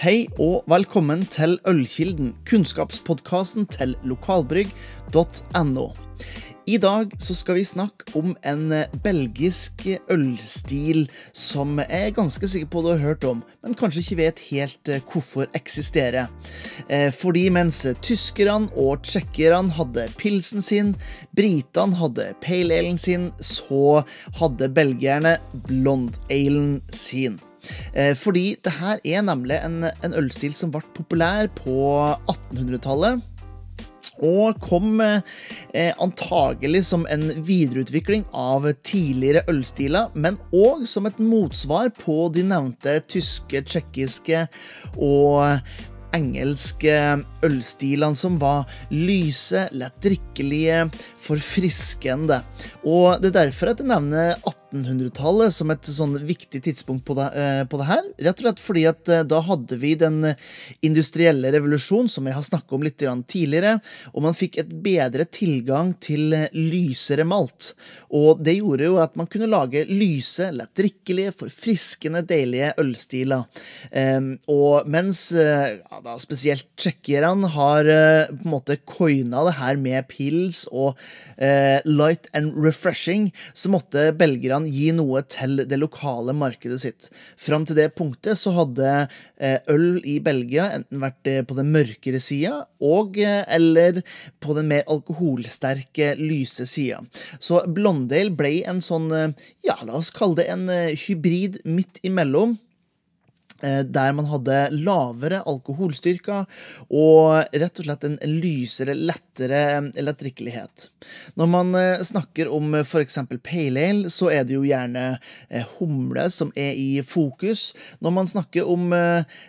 Hei og velkommen til Ølkilden, kunnskapspodkasten til lokalbrygg.no. I dag så skal vi snakke om en belgisk ølstil som jeg er ganske sikker på du har hørt om, men kanskje ikke vet helt eh, hvorfor eksisterer. Eh, fordi mens tyskerne og tsjekkerne hadde pilsen sin, britene hadde pale alen sin, så hadde belgierne blond alen sin. Eh, fordi det her er nemlig en, en ølstil som ble populær på 1800-tallet. Og kom eh, antagelig som en videreutvikling av tidligere ølstiler, men òg som et motsvar på de nevnte tyske, tsjekkiske og engelske ølstilene som var lyse, lettdrikkelige, forfriskende. Og det er derfor at jeg nevner 1800-tallet som et sånn viktig tidspunkt på det, eh, på det, her. Rett og slett fordi at eh, da hadde vi den industrielle revolusjon, som jeg har snakket om litt tidligere, og man fikk et bedre tilgang til lysere malt. Og det gjorde jo at man kunne lage lyse, lett drikkelige, forfriskende, deilige ølstiler. Um, og mens ja, da spesielt tsjekkerne har på en måte coina det her med pils og light and refreshing, så måtte belgierne gi noe til det lokale markedet sitt. Fram til det punktet så hadde uh, øl i Belgia enten vært på den mørkere sida og eller på den mer alkoholsterke, lyse sida. Så Blondale ble en sånn, ja, la oss kalle det en hybrid midt imellom Eh, der man hadde lavere alkoholstyrke og rett og slett en lysere, lettere lettdrikkelighet. Når man eh, snakker om f.eks. pale ale, så er det jo gjerne eh, humle som er i fokus. Når man snakker om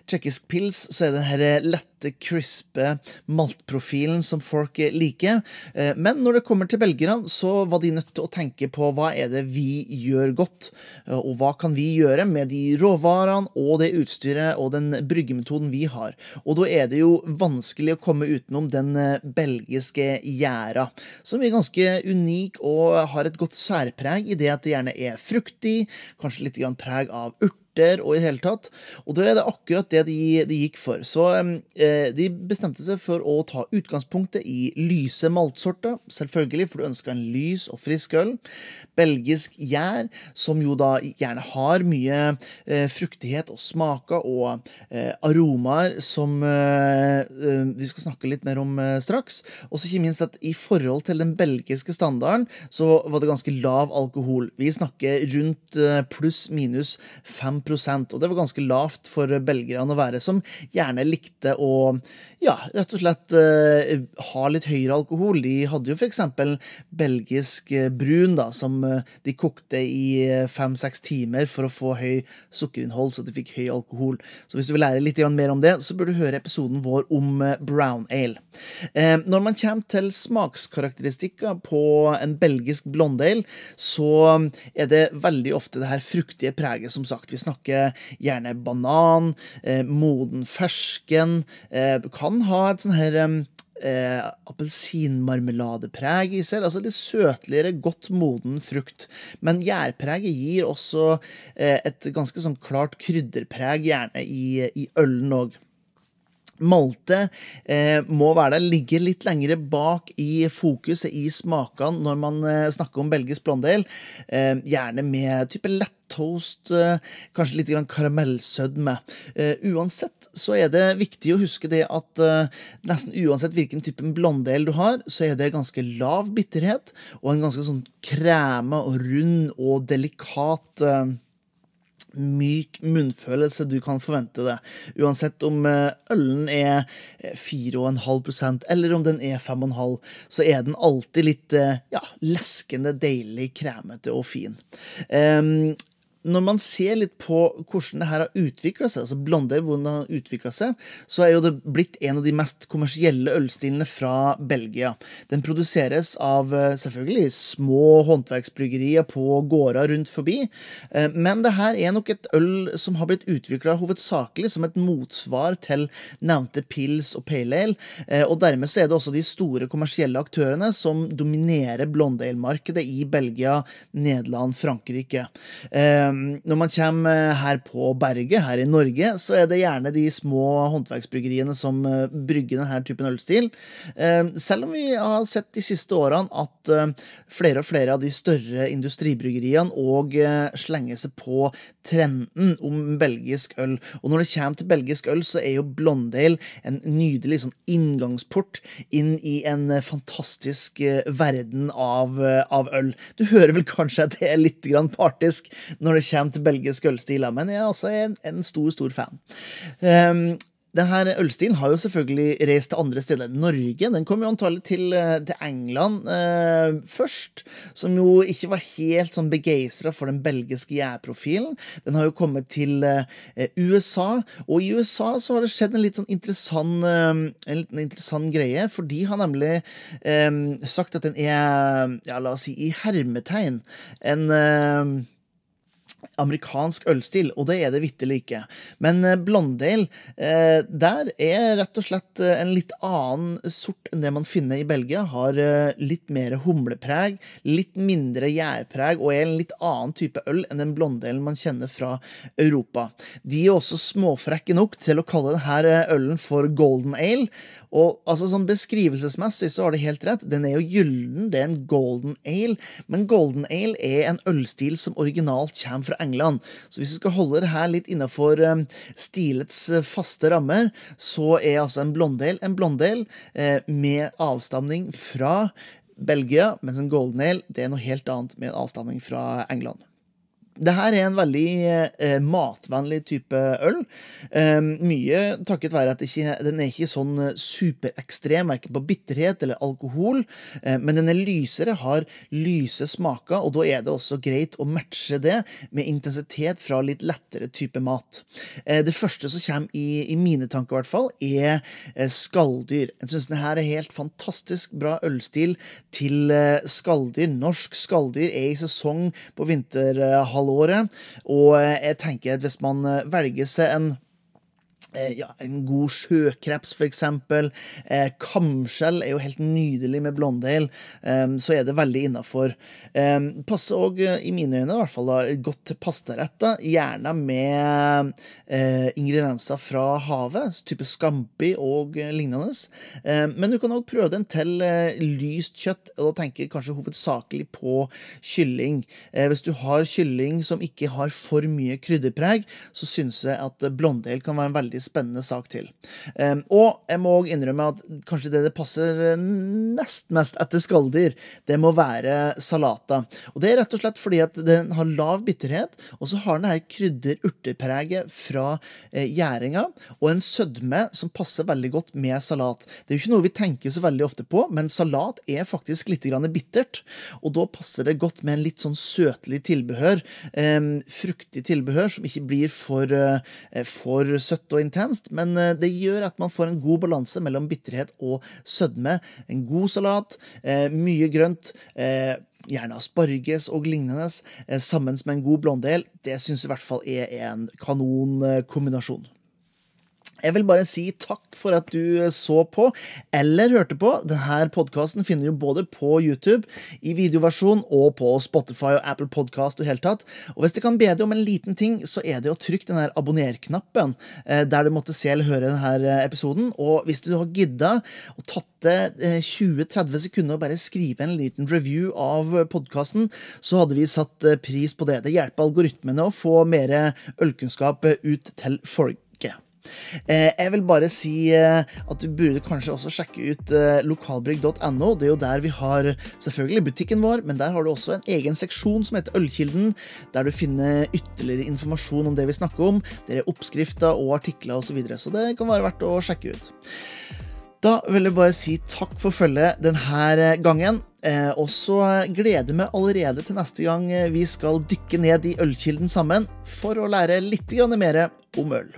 tsjekkisk pils, så er det denne lette crispe maltprofilen som folk liker. Men når det kommer til belgerne, så var de nødt til å tenke på hva er det vi gjør godt, og hva kan vi gjøre med de råvarene og det utstyret og den bryggemetoden vi har. Og da er det jo vanskelig å komme utenom den eh, belgiske gjæra, som er ganske unik og har et godt særpreg i det at det gjerne er fruktig, kanskje litt preg av urt urter og i det hele tatt. Og da er det akkurat det de, de gikk for. Så eh, de bestemte seg for å ta utgangspunktet i lyse maltsorter, selvfølgelig, for du ønska en lys og frisk øl. Belgisk gjær, som jo da gjerne har mye eh, fruktighet og smaker og eh, aromaer som eh, eh, vi skal snakke litt mer om eh, straks. Og så ikke minst at i forhold til den belgiske standarden, så var det ganske lav alkohol. Vi snakker rundt pluss minus 5 og det var ganske lavt for belgierne å være, som gjerne likte å ja, rett og slett uh, ha litt høyere alkohol. De hadde jo f.eks. belgisk eh, brun, da, som uh, de kokte i fem-seks timer for å få høy sukkerinnhold, så de fikk høy alkohol. Så hvis du vil lære litt mer om det, så bør du høre episoden vår om brown ale. Uh, når man kommer til smakskarakteristikker på en belgisk blonde ale, så er det veldig ofte det her fruktige preget, som sagt. Vi snakker snakker gjerne banan, eh, moden fersken. Eh, kan ha et sånn her eh, appelsinmarmeladepreg i seg. Altså litt søtligere, godt moden frukt. Men gjærpreget gir også eh, et ganske sånn klart krydderpreg, gjerne i, i ølen òg. Malte eh, må være der, ligger litt lengre bak i fokuset i smakene når man eh, snakker om belgisk blondel. Eh, gjerne med type lett toast, eh, kanskje litt karamellsødme. Uh, uansett så er det viktig å huske det at uh, nesten uansett hvilken type blondel du har, så er det ganske lav bitterhet og en ganske sånn krema og rund og delikat uh, myk munnfølelse du kan forvente det. Uansett om ølen er 4,5% eller om den er 5,5 så er den alltid litt ja, leskende, deilig, kremete og fin. Um, når man ser litt på hvordan det her har utvikla seg, altså Blondel, hvordan det har utvikla seg, så er jo det blitt en av de mest kommersielle ølstilene fra Belgia. Den produseres av eh, selvfølgelig små håndverksbryggerier på gårder rundt forbi, eh, men det her er nok et øl som har blitt utvikla hovedsakelig som et motsvar til nevnte pils og pale ale, eh, og dermed så er det også de store kommersielle aktørene som dominerer Blondale-markedet i Belgia, Nederland, Frankrike. Når man kommer her på berget, her i Norge, så er det gjerne de små håndverksbryggeriene som brygger denne typen ølstil. Selv om vi har sett de siste årene at flere og flere av de større industribryggeriene òg slenger seg på trenden om belgisk øl. Og når det kommer til belgisk øl, så er jo Blondale en nydelig sånn inngangsport inn i en fantastisk verden av, av øl. Du hører vel kanskje at det er litt partisk når det kommer til belgisk ølstil, men jeg er altså en, en stor, stor fan. Um, denne ølstilen har jo selvfølgelig reist til andre steder enn Norge. Den kom jo antagelig til, eh, til England eh, først, som jo ikke var helt sånn begeistra for den belgiske gjærprofilen. Den har jo kommet til eh, USA, og i USA så har det skjedd en litt sånn interessant, eh, en interessant greie, for de har nemlig eh, sagt at den er, ja, la oss si, i hermetegn, en eh, amerikansk ølstil, og det er det vitterlig ikke. Men eh, Blondale, eh, der er rett og slett eh, en litt annen sort enn det man finner i Belgia. Har litt mer humlepreg, litt mindre gjærpreg og er en litt annen type øl enn den Blondalen man kjenner fra Europa. De er også småfrekke nok til å kalle denne ølen for golden ale, og altså sånn Beskrivelsesmessig så har det helt rett. Den er jo gyllen, det er en golden ale. Men golden ale er en ølstil som originalt kommer fra England. Så hvis vi skal holde det her litt innafor um, stilets uh, faste rammer, så er altså en blondel en blondale eh, med avstamning fra Belgia, mens en golden ale det er noe helt annet med avstamning fra England. Det her er en veldig eh, matvennlig type øl. Eh, mye takket være at ikke, den er ikke sånn eh, superekstrem, verken på bitterhet eller alkohol, eh, men den er lysere, har lyse smaker, og da er det også greit å matche det med intensitet fra litt lettere type mat. Eh, det første som kommer i, i mine tanker, i hvert fall, er eh, skalldyr. Jeg syns denne er helt fantastisk bra ølstil til skalldyr. Norsk skalldyr er i sesong på vinterhalvåret året. Og jeg tenker at hvis man velger seg en Eh, ja, en god sjøkreps, for eksempel. Eh, kamskjell er jo helt nydelig med blondale, eh, så er det veldig innafor. Eh, passer òg, eh, i mine øyne, i hvert fall da, godt til pastaretter. Gjerne med eh, ingredienser fra havet, type scampi og lignende. men du kan òg prøve den til lyst kjøtt, og da tenker jeg kanskje hovedsakelig på kylling. hvis du har kylling som ikke har for mye krydderpreg, så syns jeg at blondale kan være en veldig spennende sak til. Um, og jeg må òg innrømme at kanskje det det passer nest mest etter skalldyr, det må være salata. Og det er rett og slett fordi at den har lav bitterhet, og så har den her krydder-urtepreget fra eh, gjæringa, og en sødme som passer veldig godt med salat. Det er jo ikke noe vi tenker så veldig ofte på, men salat er faktisk litt bittert, og da passer det godt med en litt sånn søtlig tilbehør. Eh, fruktig tilbehør som ikke blir for, eh, for søtt og intenst, men eh, det gjør at man får en god balanse mellom bitterhet og sødme. En god salat, eh, mye grønt. Eh, gjerne asparges og lignende, sammen med en god blondel. Det syns i hvert fall er en kanonkombinasjon. Jeg vil bare si takk for at du så på eller hørte på. Denne podkasten finner du både på YouTube i videoversjon og på Spotify og Apple Podcast og helt tatt. Og hvis det kan be deg om en liten ting, så er det å trykke den her abonner-knappen eh, der du måtte se eller høre denne episoden. Og hvis du har gidda og tatt det 20-30 eh, sekunder og bare skrive en liten review av podkasten, så hadde vi satt eh, pris på det. Det hjelper algoritmene å få mer ølkunnskap ut til folk. Eh, jeg vil bare si eh, at du burde kanskje også sjekke ut eh, lokalbrygg.no. Det er jo der vi har selvfølgelig butikken vår, men der har du også en egen seksjon som heter Ølkilden, der du finner ytterligere informasjon om det vi snakker om. Det er oppskrifter og artikler osv., så, videre, så det kan være verdt å sjekke ut. Da vil jeg bare si takk for følget denne gangen. og så gleder vi allerede til neste gang vi skal dykke ned i ølkilden sammen for å lære litt mer om øl.